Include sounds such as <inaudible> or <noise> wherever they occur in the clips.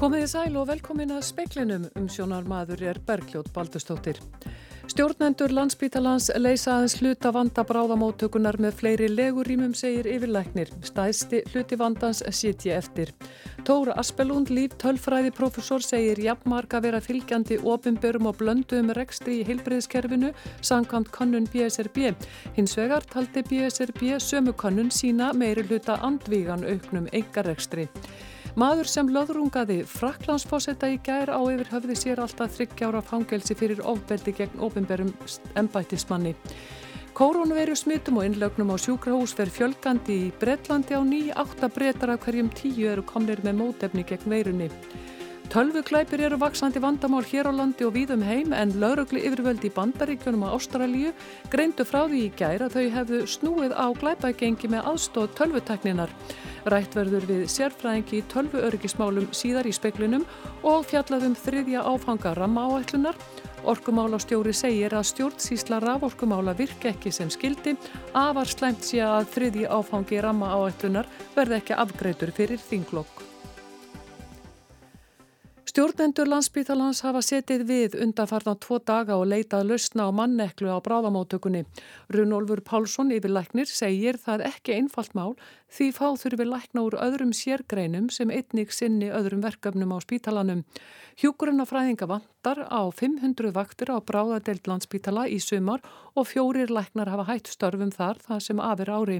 Komið þið sæl og velkomin að speiklinum um sjónar maður er Bergljót Baldustóttir. Stjórnendur landsbítalans leysa aðeins hluta vanda bráðamóttökunar með fleiri legurýmum segir yfirlæknir. Stæðsti hluti vandans sitji eftir. Tóra Aspelund, líf tölfræði profesor, segir jafnmark að vera fylgjandi ofinbörum og blönduðum rekstri í heilbreyðskerfinu sangkant konnun BSRB. Hins vegar taldi BSRB sömu konnun sína meiri hluta andvígan auknum engarekstri. Maður sem löðrungaði Fraklandsfósetta í gær á yfir höfði sér alltaf þryggjára fangelsi fyrir ofbeldi gegn ofinberum embættismanni. Kórónveru smitum og innlögnum á sjúkrahús fer fjölgandi í Breitlandi á ný, átta breytar af hverjum tíu eru komnir með mótefni gegn veirunni. Tölvuglæpir eru vaksandi vandamál hér á landi og víðum heim en laurugli yfirvöldi í bandaríkjunum á Ástralíu greindu frá því í gæra þau hefðu snúið á glæpægengi með aðstóð tölvutekninar. Rætt verður við sérfræðingi í tölvuöryggismálum síðar í speklinum og fjallaðum þriðja áfanga ramma áætlunar. Orkumálastjóri segir að stjórnsísla raforkumála virka ekki sem skildi, afar slæmt sé að þriðji áfangi ramma áætlunar verði ekki afgreitur fyrir þinglokk. Stjórnendur landsbyttalans hafa setið við undanfarnar tvo daga og leitað lausna á manneklu á bráðamótökunni. Runolfur Pálsson yfir læknir segir það ekki einfalt mál því fá þurfi lækna úr öðrum sérgreinum sem einnig sinni öðrum verkefnum á spítalanum. Hjúkurinn af fræðinga vantar á 500 vaktir á bráðadelt landsbytala í sumar og fjórir læknar hafa hætt störfum þar það sem aðver ári.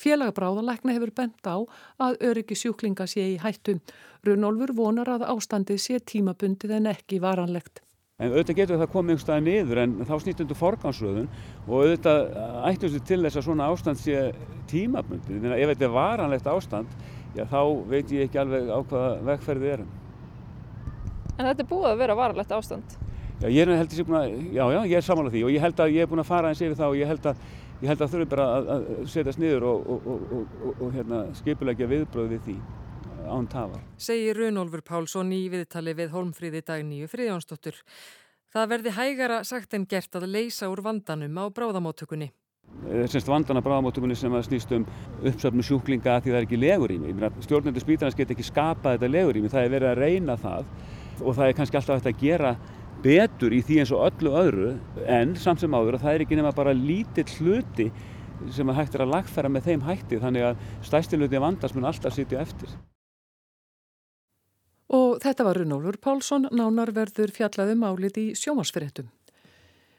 Félagabráðalækna hefur bent á að öryggi sjúklinga sé í hættu. Runolfur vonar að ástandi sé tímabundið en ekki varanlegt. En auðvitað getur það komið einhver staði niður en þá snýtt undir forgansröðun og auðvitað ættum við til þess að svona ástand sé tímabundið. Þannig að ef þetta er varanlegt ástand, já þá veit ég ekki alveg á hvaða vegferðið erum. En þetta er búið að vera varanlegt ástand? Já, ég er, er samanlega því og ég held að ég er búin að fara eins yfir það og ég held að, að þurfi bara að, að setjast niður og, og, og, og hérna, skipulegja viðbröð við því án tafar. Segir Runolfur Pálsson í viðtali við Holmfríði dagníu Friðjónsdóttur. Það verði hægara sagt en gert að leysa úr vandanum á bráðamóttökunni. Eh, Semst vandan af bráðamóttökunni sem að snýst um uppsöfnu sjúklinga því það er ekki legurími. Stjórnendur spítarnas get ekki skapað þetta legurími, það er verið að reyna það og það er kannski alltaf hægt að gera betur í því eins og öllu öðru en samt sem áður að það er ekki nema bara lítill hluti sem að hægt er að lagfæra með þeim hætti þannig að stæstiluti vandans mun alltaf sitja eftir. Og þetta var Runólfur Pálsson, nánar verður fjallaði um málið í sjómasfyrirtum.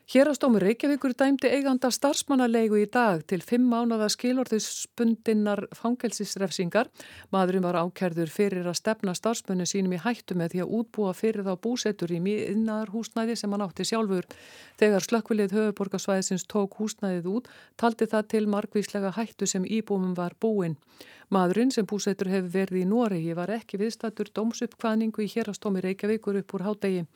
Hérastómur Reykjavíkur dæmdi eiganda starfsmannalegu í dag til fimm mánada skilorðisbundinnar fangelsisrefsingar. Maðurinn var ákerður fyrir að stefna starfsmunni sínum í hættu með því að útbúa fyrir þá búsettur í miðinnar húsnæði sem hann átti sjálfur. Þegar slökkvilið höfuborgarsvæðisins tók húsnæðið út, taldi það til margvíslega hættu sem íbúmum var búinn. Maðurinn sem búsettur hefur verið í Noregi var ekki viðstattur dómsuppkvæningu í hérastómi Reykjavíkur upp úr hádegi.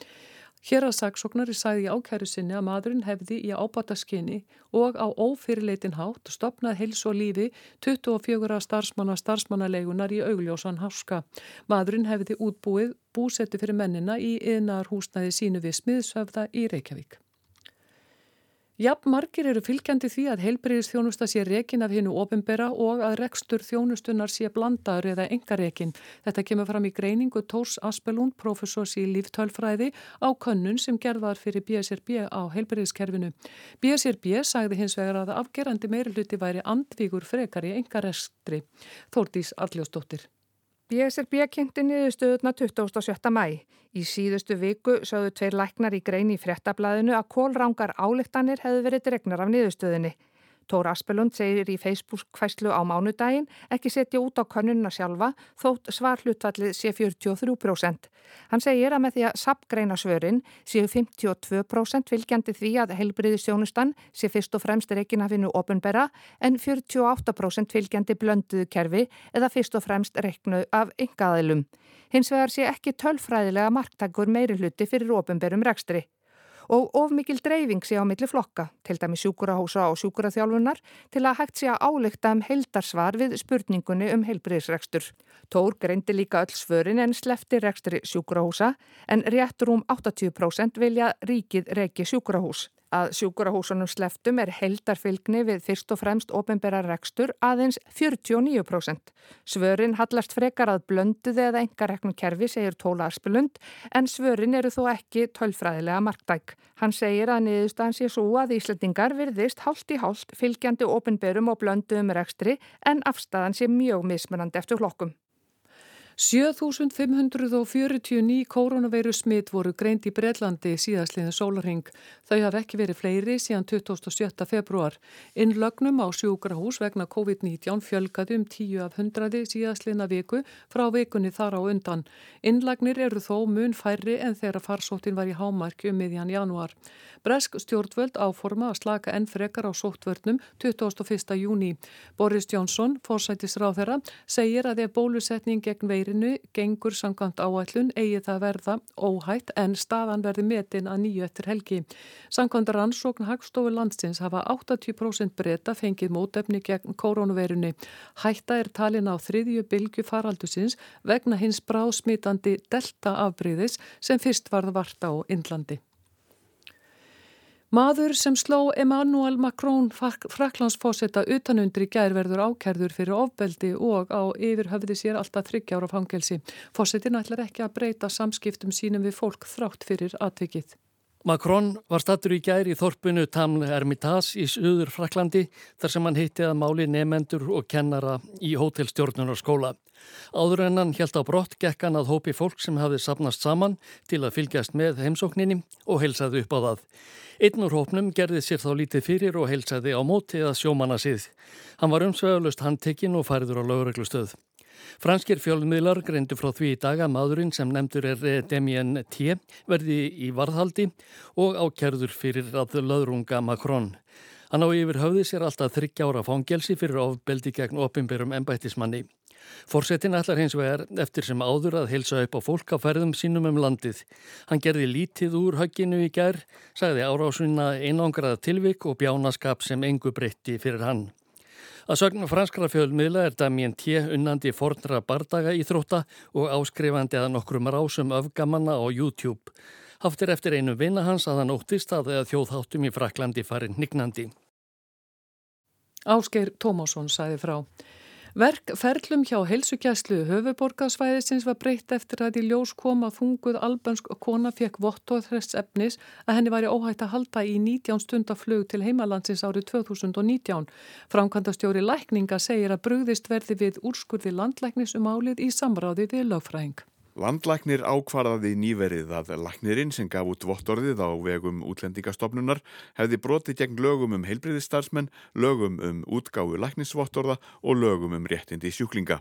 Hér að saksóknari sæði í ákæru sinni að maðurinn hefði í ábata skinni og á ófyrirleitin hátt stopnað heils og lífi 24 starfsmanna starfsmannalegunar í augljósan háska. Maðurinn hefði útbúið búsetti fyrir mennina í yðnar húsnaði sínu við smiðsöfða í Reykjavík. Jafn margir eru fylgjandi því að heilbreyðisþjónusta sé rekin af hinnu ofinbera og að rekstur þjónustunar sé blandaður eða engarekin. Þetta kemur fram í greiningu Tórs Aspelund, professors í líftölfræði á könnun sem gerðar fyrir BSRB á heilbreyðiskerfinu. BSRB sagði hins vegar að afgerandi meiruluti væri andvíkur frekar í engarekstri. Þórtís Arljósdóttir. BSRB kynnti niðurstöðuna 27. mæ. Í síðustu viku sögðu tveir læknar í grein í frettablaðinu að kólrángar álektanir hefðu verið dregnar af niðurstöðinni. Tór Aspelund segir í Facebook-kvæslu á mánudaginn ekki setja út á könnunna sjálfa þótt svarhlutvallið sé 43%. Hann segir að með því að sapgreina svörin séu 52% fylgjandi því að heilbriði sjónustan sé fyrst og fremst reikinafinu opunbera en 48% fylgjandi blönduðu kerfi eða fyrst og fremst reiknu af yngaðilum. Hins vegar sé ekki tölfræðilega marktakur meiri hluti fyrir opunberum rekstri og of mikil dreifing sé á milli flokka, til dæmi sjúkurahósa og sjúkuraþjálfunar, til að hægt sé að áleikta um heildarsvar við spurningunni um heilbriðisrekstur. Tór greindi líka öll svörin en slefti rekstri sjúkurahósa, en rétt rúm 80% vilja ríkið reki sjúkurahós. Að sjúkurahúsunum sleftum er heldarfylgni við fyrst og fremst ofinbæra rekstur aðeins 49%. Svörin hallast frekar að blönduði eða engareknum kerfi, segir Tóla Aspelund, en svörin eru þó ekki tölfræðilega marktæk. Hann segir að niðurstaðan sé svo að Íslandingar virðist hálft í hálft fylgjandi ofinbærum og blönduðum rekstri en afstæðan sé mjög mismunandi eftir hlokkum. 7549 koronaveiru smitt voru greint í Breitlandi síðastliðin sólarhing. Þau hafi ekki verið fleiri síðan 27. februar. Innlögnum á sjúkrahús vegna COVID-19 fjölgaði um 10 af 100 síðastliðna viku frá vikunni þar á undan. Innlagnir eru þó mun færri en þegar farsóttin var í hámarki um miðjan januar. Bresk stjórnvöld áforma að slaka enn frekar á sóttvörnum 21. júni. Boris Jónsson, fórsættisráð þeirra, segir að ef bólusetning gegn veiri veirinu gengur samkvæmt áætlun eigi það verða óhætt en staðan verði metin að nýju eftir helgi. Samkvæmt rannsókn Hagstofu landsins hafa 80% breyta fengið mótefni gegn koronaveirinu. Hætta er talin á þriðju bylgu faraldusins vegna hins bráðsmitandi delta afbríðis sem fyrst varð varta á Indlandi. Maður sem sló Emmanuel Macron fraklandsfósetta utanundri gærverður ákærður fyrir ofbeldi og á yfir höfði sér alltaf þryggjára fangelsi. Fósettin ætlar ekki að breyta samskiptum sínum við fólk þrátt fyrir atvikið. Macron var stattur í gær í þorpunu Tamle Hermitage í Suður Fraklandi þar sem hann hitti að máli nefendur og kennara í hótelstjórnunarskóla. Áður en hann helt á brott gekk hann að hópi fólk sem hafði sapnast saman til að fylgjast með heimsókninni og heilsaði upp á það. Einn úr hópnum gerði sér þá lítið fyrir og heilsaði á móti að sjómanna síð. Hann var umsvegalust handtekinn og færiður á lögreglustöð. Franskir fjölmiðlar greindu frá því í daga maðurinn sem nefndur er Demien T. verði í varðhaldi og ákerður fyrir að löðrunga Macron. Hann á yfir höfði sér alltaf þryggjára fangelsi fyrir ofbeldi gegn opimberum ennbættismanni. Forsetin ætlar hins vegar eftir sem áður að heilsa upp á fólk á ferðum sínum um landið. Hann gerði lítið úr högginu í gær, sagði árásuna einangraða tilvik og bjánaskap sem engu breytti fyrir hann. Að sögna franskra fjölmiðla er Damien T. unnandi fornra bardaga í þrótta og áskrifandi að nokkrum rásum öfgamanna á YouTube. Haftir eftir einu vinna hans að hann óttist að þjóðháttum í Fraklandi farin nignandi. Ásgeir Tómásson sæði frá. Verkferlum hjá heilsugjæslu höfuborgarsvæðisins var breytt eftir að í ljós koma þunguð albansk kona fekk vottóð þess efnis að henni væri óhægt að halda í 19 stundaflög til heimalandsins árið 2019. Framkvæmdastjóri lækninga segir að brugðist verði við úrskurði landlæknis um álið í samráði við lögfræðing. Landlæknir ákvarðaði nýverið að læknirinn sem gaf út vottorðið á vegum útlendingastofnunar hefði broti gegn lögum um heilbriðistarfsmenn, lögum um útgáfu læknisvottorða og lögum um réttindi sjúklinga.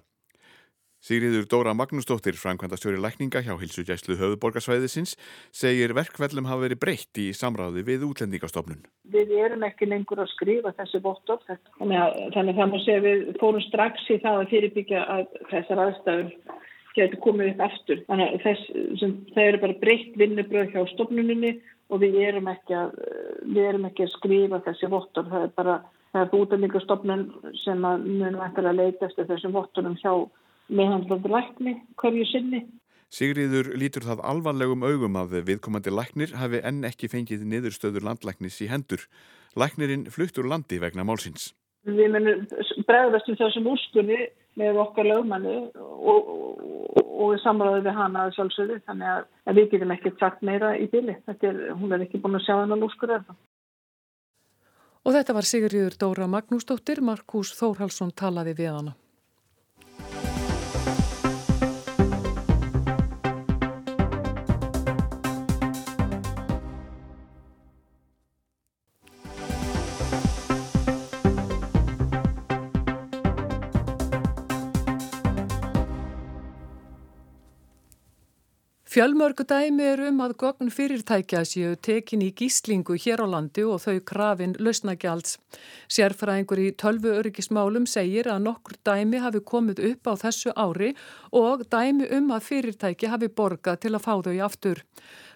Sigriður Dóra Magnúsdóttir, framkvæmdastjóri lækninga hjá Hilsugjæslu höfuborgarsvæðisins, segir verkvellum hafa verið breytt í samráði við útlendingastofnun. Við erum ekki lengur að skrifa þessi vottorð, þannig að það má segja við fórum strax í það að fyrirbyggja að þessar aðstæður getur komið upp eftir. Þannig að þess, sem, það eru bara breytt vinnubröð hjá stofnuninni og við erum ekki að, við erum ekki að skrifa þessi vottur. Það er bara, það er útendingastofnun sem munum eftir að leita eftir þessum votturum hjá meðhandlandi lækni hverju sinni. Sigriður lítur það alvarlegum augum að viðkomandi læknir hafi enn ekki fengið niðurstöður landlæknis í hendur. Læknirinn fluttur landi vegna málsins. Við munum bregðast um þessum úrskunni með okkar lögmannu og, og, og samráði við hana að sjálfsögðu þannig að, að við getum ekkert sagt meira í bíli. Er, hún er ekki búin að sjá hennar lúskur eða. Og þetta var Sigurður Dóra Magnúsdóttir, Markus Þórhalsson talaði við hana. Fjölmörgu dæmi er um að gögn fyrirtækja séu tekin í gíslingu hér á landi og þau krafin lausnagjalds. Sérfræðingur í tölvu öryggismálum segir að nokkur dæmi hafi komið upp á þessu ári og dæmi um að fyrirtæki hafi borgað til að fá þau aftur.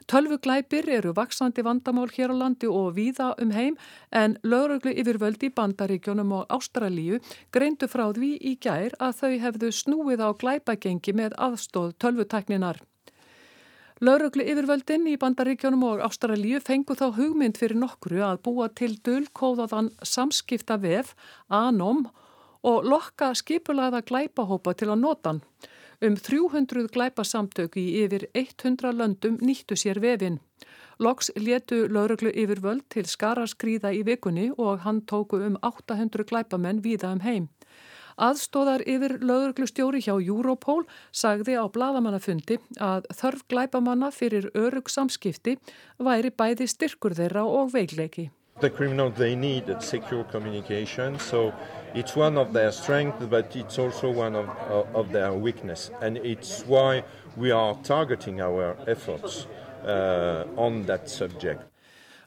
Tölvuglæpir eru vaksandi vandamál hér á landi og víða um heim en lögreglu yfirvöldi í bandaríkjónum og Ástralíu greindu frá því í gær að þau hefðu snúið á glæpagengi með aðstóð tölvutekninar. Lauruglu yfirvöldin í Bandaríkjónum og Ástralíu fengu þá hugmynd fyrir nokkru að búa til dölkóðaðan samskipta vef, ANOM, og lokka skipulaða glæpahópa til að nota hann. Um 300 glæpasamtök í yfir 100 löndum nýttu sér vefin. Loks letu lauruglu yfirvöld til skaraskríða í vikunni og hann tóku um 800 glæpamenn víða um heim. Aðstóðar yfir lögurglustjóri hjá Europol sagði á bladamannafundi að þörf glæpamanna fyrir örug samskipti væri bæði styrkur þeirra og veikleiki. The criminals they need secure communication so it's one of their strengths but it's also one of, of their weakness and it's why we are targeting our efforts uh, on that subject.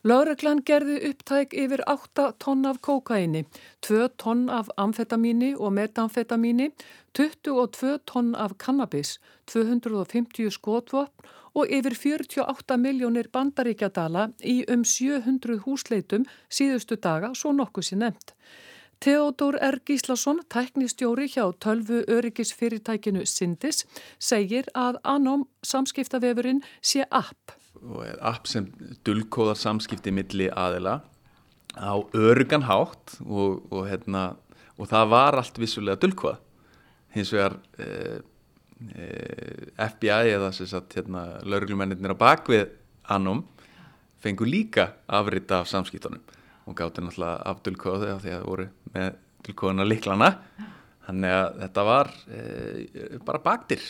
Láreglan gerði upptæk yfir 8 tonn af kókaini, 2 tonn af amfetamíni og metamfetamíni, 22 tonn af kannabis, 250 skotvopn og yfir 48 miljónir bandaríkjadala í um 700 húsleitum síðustu daga, svo nokkuð sér nefnt. Theodor R. Gíslason, tæknistjóri hjá tölvu öryggisfyrirtækinu Sindis, segir að anóm samskiptavefurinn sé app app sem dullkóðar samskipti milli aðila á örgan hátt og, og, hérna, og það var allt vissulega dullkóð hins vegar eh, eh, FBI eða hérna, lauruglumennir á bakvið annum fengur líka afrita af samskiptunum. Og gáttu náttúrulega af dullkóð þegar það voru með dullkóðuna liklana þannig að þetta var eh, bara baktir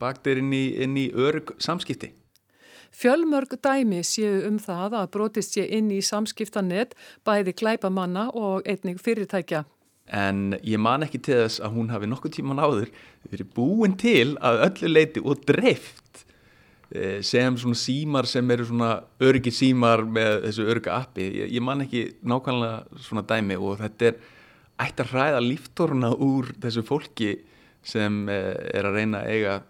baktir inn í, inn í örg samskipti Fjölmörg dæmi séu um það að brotist sé inn í samskiptanett bæði glæpamanna og einnig fyrirtækja. En ég man ekki til þess að hún hafi nokkuð tíman áður verið búin til að öllu leiti og dreift eh, sem svona símar sem eru svona örgi símar með þessu örga appi. Ég, ég man ekki nákvæmlega svona dæmi og þetta er ætti að ræða líftorna úr þessu fólki sem eh, er að reyna að eiga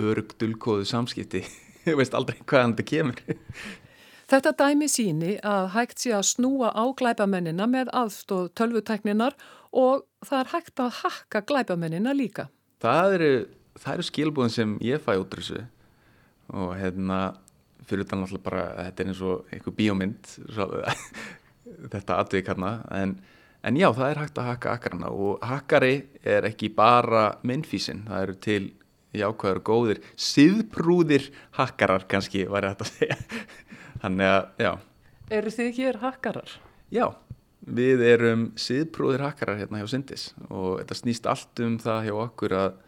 örg dulkóðu samskipti ég veist aldrei hvaðan þetta kemur. Þetta dæmi síni að hægt sé að snúa á glæpamennina með aðstóð tölvutekninar og það er hægt að hakka glæpamennina líka. Það eru, eru skilbúðin sem ég fæ út þessu og hérna fyrir þetta náttúrulega bara, þetta er eins og einhver bíómynd, svo, <laughs> þetta aðvik hérna, en, en já það er hægt að hakka akkarna og hakkari er ekki bara minnfísin, það eru til jákvæður og góðir síðprúðir hakkarar kannski var þetta að segja. Þannig að, já. Eru þið hér hakkarar? Já, við erum síðprúðir hakkarar hérna hjá Sindis og þetta snýst allt um það hjá okkur að,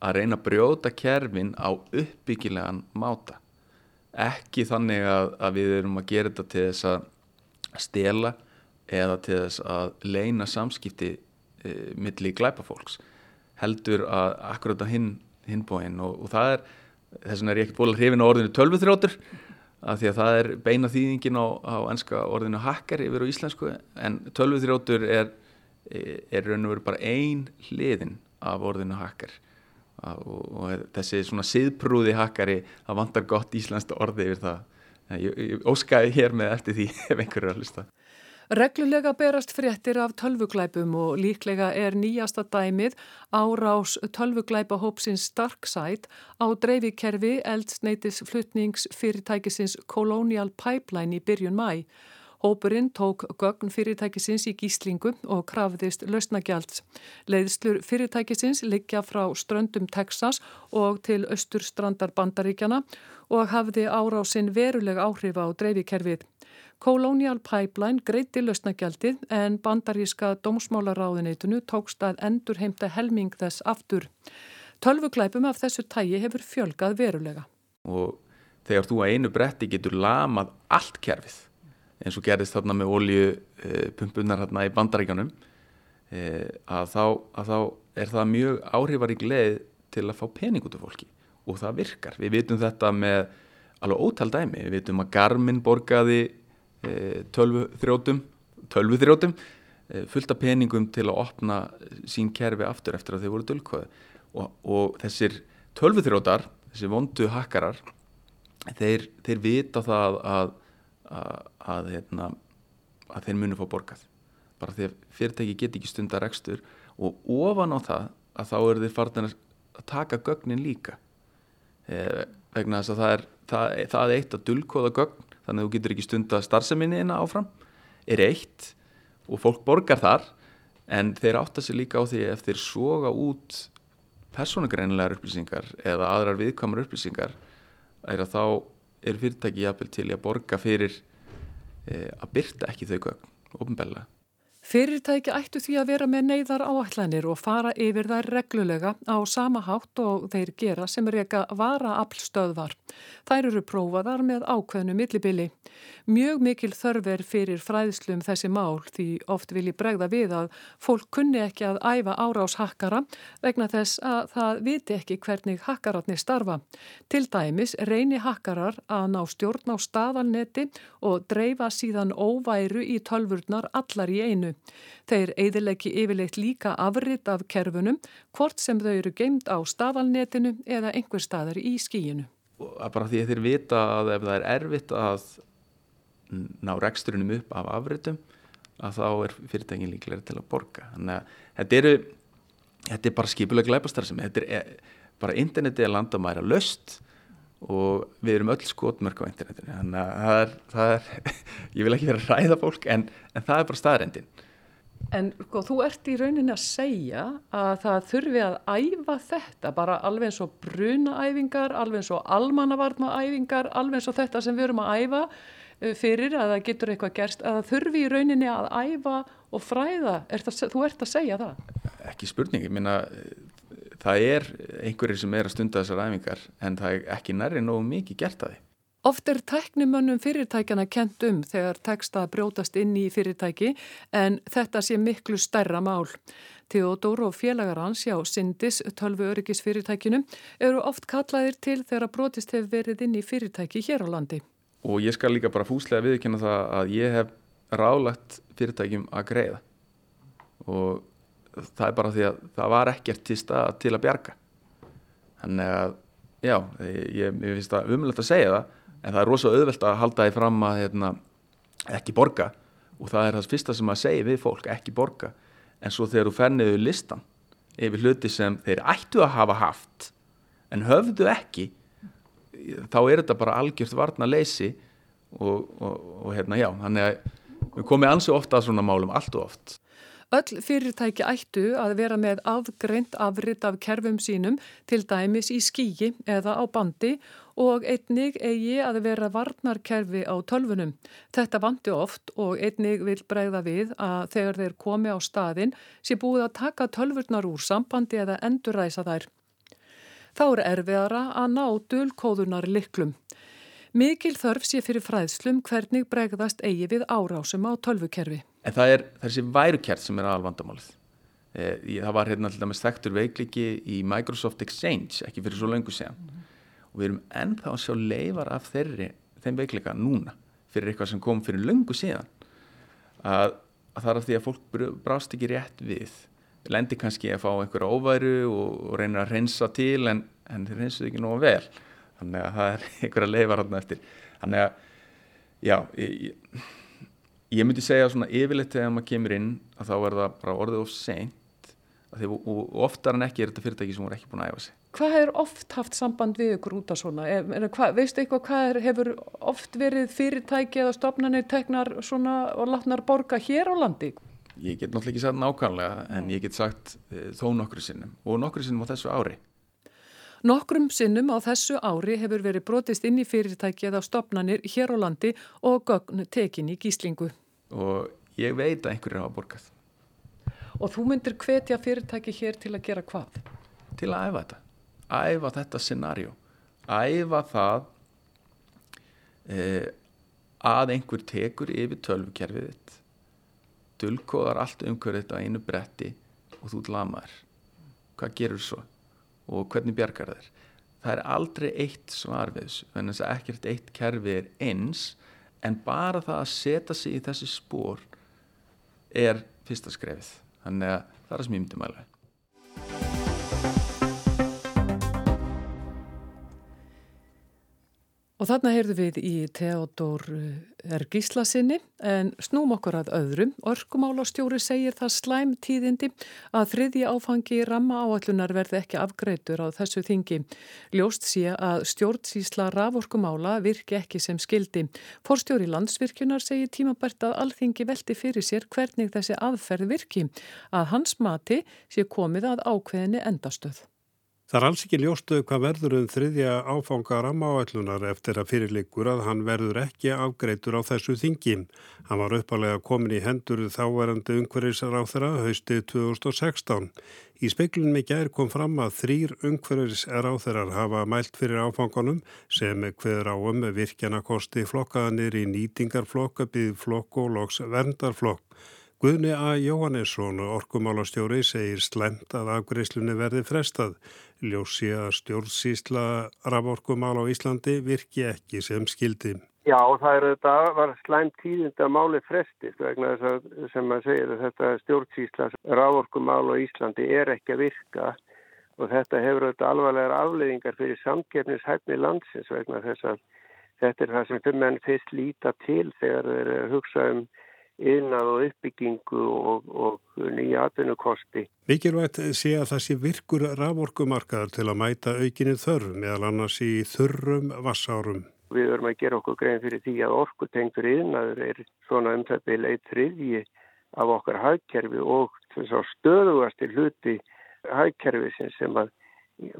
að reyna að brjóta kerfin á uppbyggilegan máta. Ekki þannig að, að við erum að gera þetta til þess að stela eða til þess að leina samskipti e, millir glæpafólks heldur að akkurat að hinn hinbóin og, og það er þess vegna er ég ekkert búin að hrifina orðinu tölvuþrjótur af því að það er beina þýðingin á, á ennska orðinu hacker yfir á íslensku en tölvuþrjótur er, er raun og veru bara ein hliðin af orðinu hacker og, og þessi svona siðprúði hackari það vantar gott íslenskt orði yfir það. Ég, ég óskæði hér með eftir því <laughs> ef einhverju er að hlusta Reglulega berast fréttir af tölvuglæpum og líklega er nýjasta dæmið árás tölvuglæpahópsins Darkside á dreifikerfi eldsneitis flutningsfyrirtækisins Colonial Pipeline í byrjun mæ. Hópurinn tók gögn fyrirtækisins í gíslingu og krafðist lausnagjalds. Leiðslur fyrirtækisins liggja frá ströndum Texas og til austurstrandar bandaríkjana og hafði árásinn veruleg áhrif á dreifikerfið. Colonial Pipeline greiti lausnagjaldið en bandaríska dómsmálaráðuneytunu tókst að endur heimta helming þess aftur. Tölvuglæpum af þessu tægi hefur fjölgað verulega. Og þegar þú að einu bretti getur lamað allt kerfið, eins og gerðist þarna með oljupumpunar hérna í bandaríkanum, eh, að þá, að þá er það mjög áhrifarík leið til að fá pening út af fólki og það virkar. Við vitum þetta með alveg ótal dæmi. Við vitum að Garmin borgaði E, tölvuþrótum tölvuþrótum e, fullt af peningum til að opna sín kerfi aftur eftir að þeir voru dölkvæði og, og þessir tölvuþrótar þessir vondu hakkarar þeir, þeir vita það að að, að, hérna, að þeir munu fá borgað. Bara því að fyrirtæki get ekki stundar ekstur og ofan á það að þá eru þeir farin að taka gögnin líka. Eh, vegna þess að það er það, það eitt að dulkóða gögn þannig að þú getur ekki stunda starfseminni inn áfram er eitt og fólk borgar þar en þeir átta sig líka á því ef þeir soga út persónugreinilegar upplýsingar eða aðrar viðkvæmur upplýsingar er að þá er fyrirtæki jafnvel til að borga fyrir e, að byrta ekki þau gögn, ofnbella Fyrirtæki ættu því að vera með neyðar áætlanir og fara yfir þær reglulega á sama hátt og þeir gera sem reyka vara aflstöðvar. Þær eru prófaðar með ákveðnu millibili. Mjög mikil þörf er fyrir fræðslum þessi mál því oft vil ég bregða við að fólk kunni ekki að æfa árás hakkara vegna þess að það viti ekki hvernig hakkararnir starfa. Til dæmis reyni hakkarar að ná stjórn á staðalneti og dreifa síðan óværu í tölvurnar allar í einu. Þeir eiðilegi yfirleitt líka afrit af kerfunum hvort sem þau eru geimt á staðalnetinu eða einhver staðar í skíinu. Bara því að þeir vita að ef það er erfitt að ná reksturinnum upp af afritum að þá er fyrirtækin líklega til að borga. Þannig að þetta eru, þetta er bara skipulega glæpastar sem þetta er bara internetið er landamæra löst og við erum öll skotmörk á internetinu. Þannig að það er, það er <laughs> ég vil ekki vera að ræða fólk en, en það er bara staðrendin. En sko, þú ert í rauninni að segja að það þurfi að æfa þetta, bara alveg eins og brunaæfingar, alveg eins og almannavarnaæfingar, alveg eins og þetta sem við erum að æfa uh, fyrir að það getur eitthvað gerst, að það þurfi í rauninni að æfa og fræða. Er það, þú ert að segja það? Ekki spurning, ég minna það er einhverjir sem er að stunda þessar æfingar en það er ekki nærri nógu mikið gert að því. Oft er teknimönnum fyrirtækjana kent um þegar teksta brjótast inn í fyrirtæki en þetta sé miklu stærra mál. Theodor og félagar hans hjá Sindis, tölvu öryggisfyrirtækinu, eru oft kallaðir til þegar brotist hefur verið inn í fyrirtæki hér á landi. Og ég skal líka bara fúslega viðkynna það að ég hef ráðlagt fyrirtækjum að greiða og það er bara því að það var ekkert til stað til að bjarga. Þannig að, já, ég, ég finnst það umlegt að segja það en það er rosalega auðvelt að halda því fram að hérna, ekki borga. Og það er það fyrsta sem að segja við fólk ekki borga. En svo þegar þú ferniðu listan yfir hluti sem þeir ættu að hafa haft en höfðu ekki þá er þetta bara algjört varna leysi og, og, og hérna já þannig að við komum ansi ofta að svona málum allt og oft. Öll fyrirtæki ættu að vera með afgreint afritt af kerfum sínum til dæmis í skíi eða á bandi og einnig eigi að vera varnarkerfi á tölfunum. Þetta vandi oft og einnig vil bregða við að þegar þeir komi á staðin sé búið að taka tölfurnar úr sambandi eða enduræsa þær. Þá er erfiðara að ná dölkóðunar liklum. Mikil þörf sé fyrir fræðslum hvernig bregðast eigi við árásum á tölvukerfi. En það er þessi værukert sem er aðalvandamálið. Eh, það var hérna alltaf með stektur veikliki í Microsoft Exchange, ekki fyrir svo lengur séðan. Og við erum ennþá að sjá leifar af þeirri, þeim veiklika núna, fyrir eitthvað sem kom fyrir lengur séðan. Að, að það er af því að fólk brást ekki rétt við. Lendi kannski að fá einhverja óværu og, og reynir að reynsa til en, en þeir reynsuð ekki nógu vel þannig að það er <laughs> einhverja leifar hann eftir þannig að já, ég, ég myndi segja svona yfirleitt þegar maður kemur inn að þá er það bara orðið of seint og, og oftar en ekki er þetta fyrirtæki sem voru ekki búin að æfa sig Hvað hefur oft haft samband við ykkur út af svona? Hva, veistu eitthvað hvað er, hefur oft verið fyrirtæki eða stopnarnir teknar svona og látnar borga hér á landi? Ég get náttúrulega ekki sagt nákvæmlega en ég get sagt e, þó nokkru sinnum og nokkru sinnum á þessu ári Nokkrum sinnum á þessu ári hefur verið brotist inn í fyrirtæki eða stopnanir hér á landi og gögn tekin í gíslingu. Og ég veit að einhverju hafa borgað. Og þú myndir hvetja fyrirtæki hér til að gera hvað? Til að æfa þetta. Æfa þetta scenarjó. Æfa það eh, að einhver tekur yfir tölvukerfið þitt. Dulkóðar allt umhverfið þetta á einu bretti og þú lamaður. Hvað gerur svo? og hvernig bjargar þeir það er aldrei eitt svar við þessu en þess að ekkert eitt kerfi er eins en bara það að setja sig í þessi spór er fyrsta skrefið þannig að það er sem ég myndi mæla Og þarna heyrðu við í Theodor eh, R. Gíslasinni en snúm okkur að öðrum. Orkumálastjóri segir það slæm tíðindi að þriðji áfangi ramma áallunar verði ekki afgreitur á þessu þingi. Ljóst sé að stjórnsísla raforkumála virki ekki sem skildi. Forstjóri landsvirkjunar segir tímabært að alþingi veldi fyrir sér hvernig þessi aðferð virki. Að hans mati sé komið að ákveðinni endastöð. Það er alls ekki ljóstuð hvað verður um þriðja áfanga rammaáallunar eftir að fyrirleikur að hann verður ekki afgreitur á þessu þingi. Hann var uppalega komin í hendur þáverandi umhverfisar á þeirra haustið 2016. Í speiklunum í gær kom fram að þrýr umhverfisar á þeirrar hafa mælt fyrir áfanganum sem hverður á um virkjanakosti flokkaðanir í nýtingarflokk, byggflokk og loks verndarflokk. Guðni A. Jóhannesson, orkumálastjóri, segir slemt að afgreiðslunni verði frestað. Ljósi að stjórnsýsla raforkumál á Íslandi virki ekki sem skildi. Já, það er þetta var slemt tíðind að máli frestist vegna þess að sem maður segir að þetta stjórnsýsla raforkumál á Íslandi er ekki að virka og þetta hefur þetta alvarlegar afleiðingar fyrir samgefnishæfni landsins vegna þess að þetta er það sem fyrir menn fyrst líta til þegar þeir hugsa um innað og uppbyggingu og, og nýja atvinnukosti. Mikilvægt sé að það sé virkur raforkumarkaðar til að mæta aukinni þörf meðal annars í þurrum vassárum. Við verðum að gera okkur grein fyrir því að orkutengtur innaður er svona um þetta leið þriðji af okkar hagkerfi og stöðugasti hluti hagkerfi sem að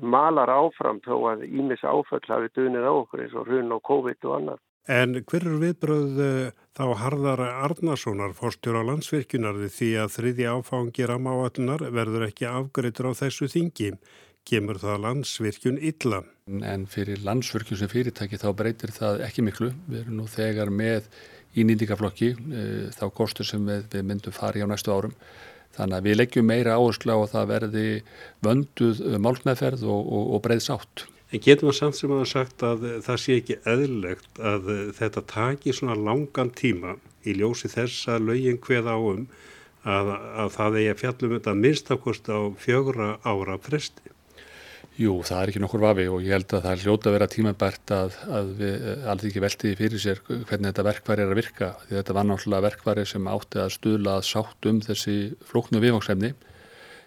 malar áfram þó að ímis áföll hafi dunið á okkur eins og hrun og COVID og annað. En hver er viðbröð eh, þá Harðar Arnasonar fórstjóra landsvirkjunar því að þriði áfangi ramáallunar verður ekki afgreitur á þessu þingi? Kemur það landsvirkjun illa? En fyrir landsvirkjun sem fyrirtæki þá breytir það ekki miklu. Við erum nú þegar með í nýndingaflokki eh, þá kostur sem við, við myndum fari á næstu árum. Þannig að við leggjum meira áherslu á að það verði vönduð málknæðferð og, og, og breyðs átt. En getur maður samt sem að hafa sagt að það sé ekki eðlilegt að þetta taki svona langan tíma í ljósi þess að lögin hveð á um að, að það eigi að fjallum þetta minnstakost á fjögra ára fresti? Jú, það er ekki nokkur vafi og ég held að það er hljóta að vera tímabært að, að við alveg ekki veltiði fyrir sér hvernig þetta verkværi er að virka. Því þetta var náttúrulega verkværi sem átti að stuðla að sátt um þessi flóknu viðvangsefni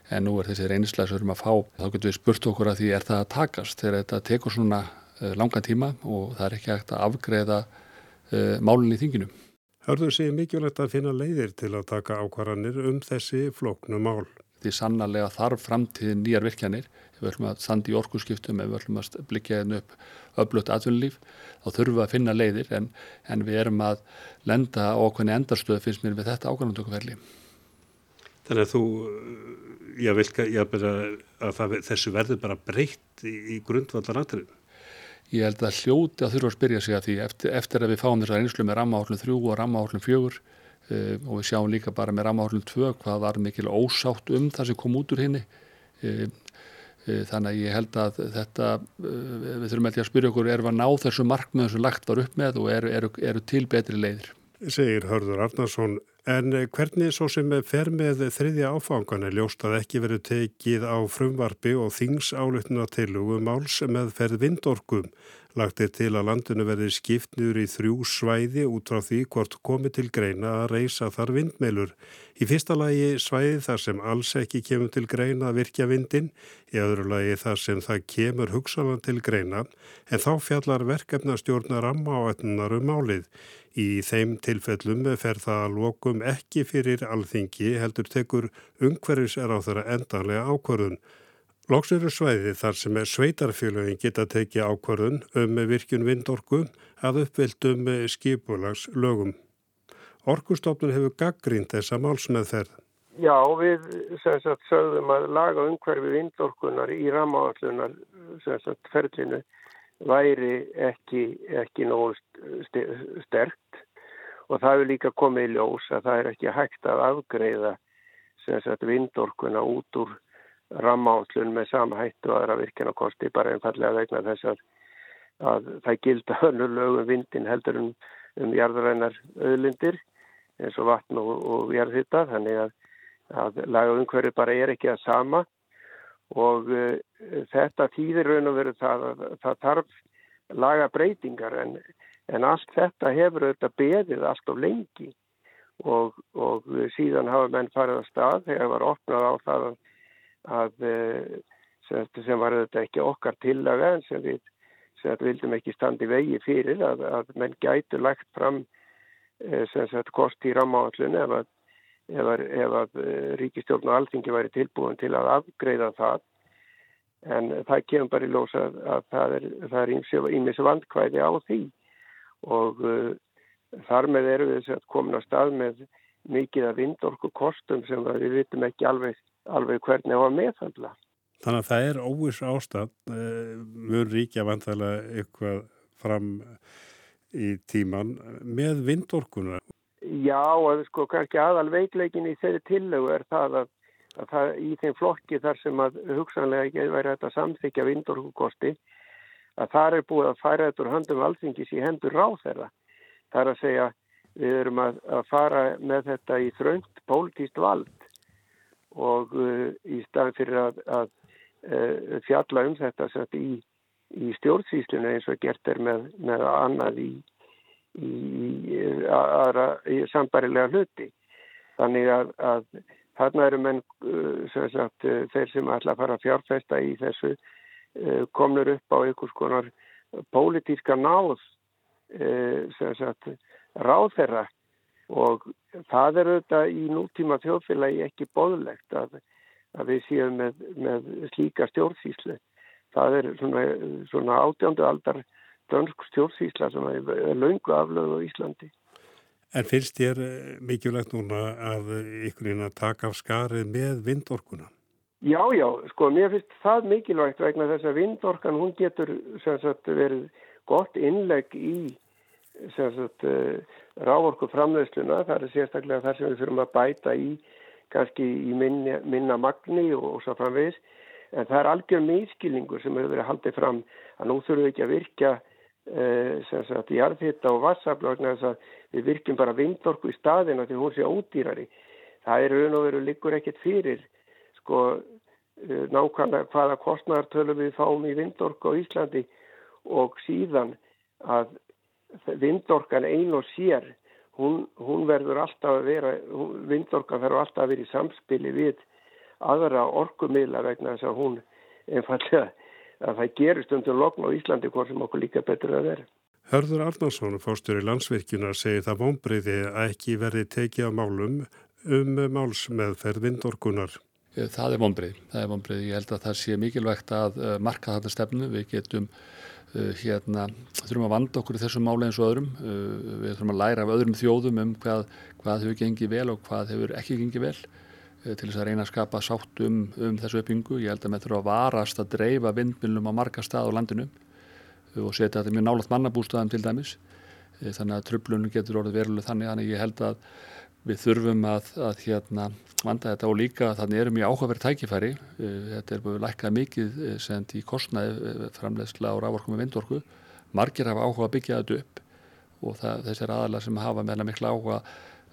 en nú er þessi reynislega sem við erum að fá þá getur við spurt okkur að því er það að takast þegar þetta tekur svona uh, langan tíma og það er ekki hægt að afgreða uh, málunni í þinginu. Hörður sé mikilvægt að finna leiðir til að taka ákvarðanir um þessi flóknu mál. Því sannarlega þarf framtíðin nýjar virkjanir ef við ætlum að standa í orkusskiptum ef við ætlum að blikja hennu upp öflutt atvinnulíf þá þurfum við að finna leiðir en, en við erum að lenda á okkurni endarstöð finnst mér við þetta ákvarðantökuferli. Þannig að þú ég vil að það, þessu verður bara breytt í, í grundvallar aðrið. Ég held að hljóti að þurfa að spyrja sig að því eftir, eftir að við fáum þessar einslu með rammahállum 3 og rammahállum 4 uh, eh, og við sjáum líka bara með rammahállum 2 hvað var mikil ósátt um það sem kom út úr henni. Uh, uh, þannig að ég held að þetta, við þurfum að spyrja okkur, erum við að ná þessu markmiðum sem lagt var upp með og eru, eru, eru til betri leiðir? Segir Hörður Arnarsson En eh, hvernig svo sem fer með þriðja áfangan er ljóst að ekki verið tekið á frumvarfi og þingsálutna til máls með ferð vindorkum. Lagt er til að landinu verði skipt niður í þrjú svæði út frá því hvort komi til greina að reysa þar vindmeilur. Í fyrsta lagi svæði þar sem alls ekki kemur til greina að virkja vindin, í öðru lagi þar sem það kemur hugsalan til greina, en þá fjallar verkefnastjórnar amma á etnunar um málið. Í þeim tilfellum fer það lokum ekki fyrir alþingi heldur tekur umhverfis er á þeirra endanlega ákvörðun. Loks eru sveiði þar sem sveitarfélagin geta tekið ákvörðun um virkun vindorku að uppvildum skipulags lögum. Orkustofnun hefur gaggrínt þessa málsmeðferð. Já, við sagt, sögðum að laga umhverfi vindorkunar í ramáallunar ferlinu væri ekki, ekki nógu sterkt. Og það hefur líka komið í ljós að það er ekki hægt að afgreiða sagt, vindorkuna út úr rammállun með sama hættu aðra virkjanakosti bara einfallega vegna þess að, að það gilda hönnur lögum vindin heldur um, um jarðarænar öðlindir eins og vatn og, og jarðhitta þannig að, að laga umhverju bara er ekki að sama og uh, þetta þýðir raun og veru það að það þarf laga breytingar en, en allt þetta hefur auðvitað beðið allt of lengi. Og, og síðan hafa menn farið á stað þegar var opnað á það að, að eh, sem, sem var auðvitað ekki okkar tillaga en sem við, sem vildum ekki standi vegi fyrir að, að menn gætu lagt fram eh, sem sagt kost í rammaáallun ef að, ef að, að eh, ríkistjórn og alþingi væri tilbúin til að afgreða það en það kemur bara í lósa að það er, er ímis vandkvæði á því og uh, þar með eru við komin að stað með mikið af vindorku kostum sem við vitum ekki alveg, alveg hvernig á að meðhandla. Þannig að það er óvis ástand, uh, mjög ríkja vantalega eitthvað fram í tíman með vindorkuna. Já, og sko kannski aðal veikleikin í þeirri tillögu er það að að það í þeim flokki þar sem að hugsanlega ekki væri þetta samþykja vindorkukosti að það er búið að færa þetta úr handum alþingis í hendur ráð þeirra. Það er að segja við erum að, að fara með þetta í þröngt pólitíst vald og uh, í staðin fyrir að, að uh, fjalla um þetta í, í stjórnsýslinu eins og gert er með, með annað í, í, í sambarilega hluti. Þannig að, að Þarna eru menn uh, sem sagt, uh, þeir sem ætla að fara að fjárfesta í þessu uh, komnur upp á einhvers konar pólitíska náð sem sagt ráðherra og það er auðvitað í nútíma þjóðfélagi ekki boðlegt að, að við séum með, með slíka stjórnsýslu. Það er svona, svona átjándu aldar dönsk stjórnsýsla sem er laungu aflöðu á Íslandi. En finnst þér eh, mikilvægt núna að ykkur inn að taka af skarið með vindorkuna? Já, já, sko, mér finnst það mikilvægt vegna þess að vindorkan, hún getur sagt, verið gott innlegg í sagt, eh, rávorku framleiðsluna. Það er sérstaklega þar sem við þurfum að bæta í, kannski í minna, minna magni og, og svo framvegis. En það er algjör meðskilningur sem hefur verið haldið fram að nú þurfum við ekki að virka sagt í jarðhitta og að við virkjum bara vindorku í staðina því hún sé ódýrari. Það er raun og veru liggur ekkert fyrir sko eh, nákvæmlega hvaða kostnartölu við fáum í vindorku á Íslandi og síðan að vindorkan ein og sér hún, hún verður alltaf að vera vindorkan verður alltaf að vera í samspili við aðra orkumila vegna þess að hún einfallega að það gerist undir lokn á Íslandi hvort sem okkur líka betur að vera. Hörður Arnarsson, fórstur í landsvirkjuna, segir það vonbreyði að ekki verði tekið á málum um máls með ferðvindorkunar. Það er vonbreið. Það er vonbreið. Ég held að það sé mikilvægt að uh, marka þetta stefnu. Við getum uh, hérna, þurfum að vanda okkur í þessum máli eins og öðrum. Uh, við þurfum að læra af öðrum þjóðum um hvað, hvað hefur gengið vel og hvað hefur ekki gengið vel. Eh, til þess að reyna að skapa sátt um, um þessu uppbyggingu. Ég held að með þurfa að varast að dreifa vindmjölum á marga stað á landinu eh, og setja þetta mjög nálat mannabústaðum til dæmis. Eh, þannig að tröflunum getur orðið veruleg þannig. Þannig ég held að við þurfum að, að hérna, vanda þetta og líka þannig erum við áhugaverð tækifæri. Þetta er búið lækkað mikið send í kostnaði framleiðsla á rávorku með vindorku. Margir hafa áhuga að byggja þetta upp og það, þessir aðalar sem hafa meðan mikla áhuga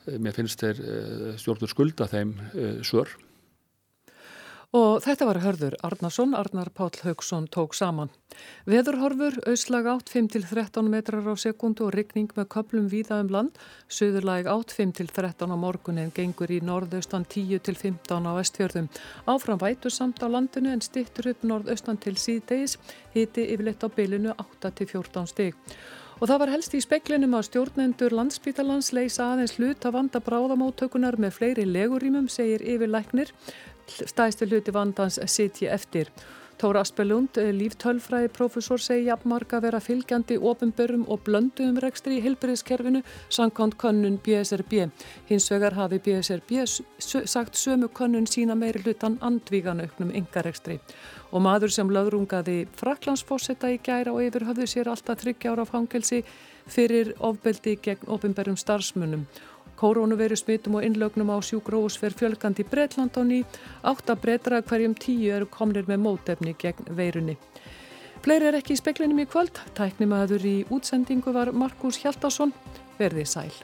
mér finnst þeir eh, stjórnur skulda þeim eh, svör. Og þetta var hörður Arnason, Arnar Páll Haugsson tók saman. Veðurhorfur, auslag átt 5-13 metrar á sekundu og ryggning með köplum víða um land. Suðurlæg átt 5-13 á morgun en gengur í norðaustan 10-15 á vestfjörðum. Áfram vætu samt á landinu en stittur upp norðaustan til síðdeis, hiti yfirleitt á bylunu 8-14 stig. Og það var helst í speklinum að stjórnendur landsbítalans leysa aðeins hlut að vanda bráðamáttökunar með fleiri legurýmum, segir yfirlæknir. Stæðstu hluti vandans sitji eftir. Tóra Aspelund, líftölfræði profesor, segi jafnmarka vera fylgjandi ofinbörum og blönduðum rekstri í hilbriðskerfinu sankant könnun BSRB. Hins vegar hafi BSRB sagt sömu könnun sína meiri hlutan andvíganauknum yngarekstri og maður sem lögrungaði Fraklandsfossetta í gæra og yfir höfðu sér alltaf þryggjára fangelsi fyrir ofbeldi gegn ofinberðum starfsmunum. Kórónuveru smitum og innlögnum á sjúgróus fer fjölgandi Breitland á ný, átt að breytra hverjum tíu eru komnir með mótefni gegn veirunni. Fleiri er ekki í speklinum í kvöld, tæknimaður í útsendingu var Markus Hjaldarsson, verði sæl.